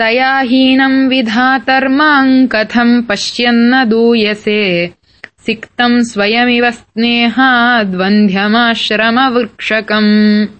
तया हीनम् विधातर्माम् कथम् पश्यन्न दूयसे। सिक्तम् स्वयमिव स्नेहाद्वन्ध्यमाश्रमवृक्षकम्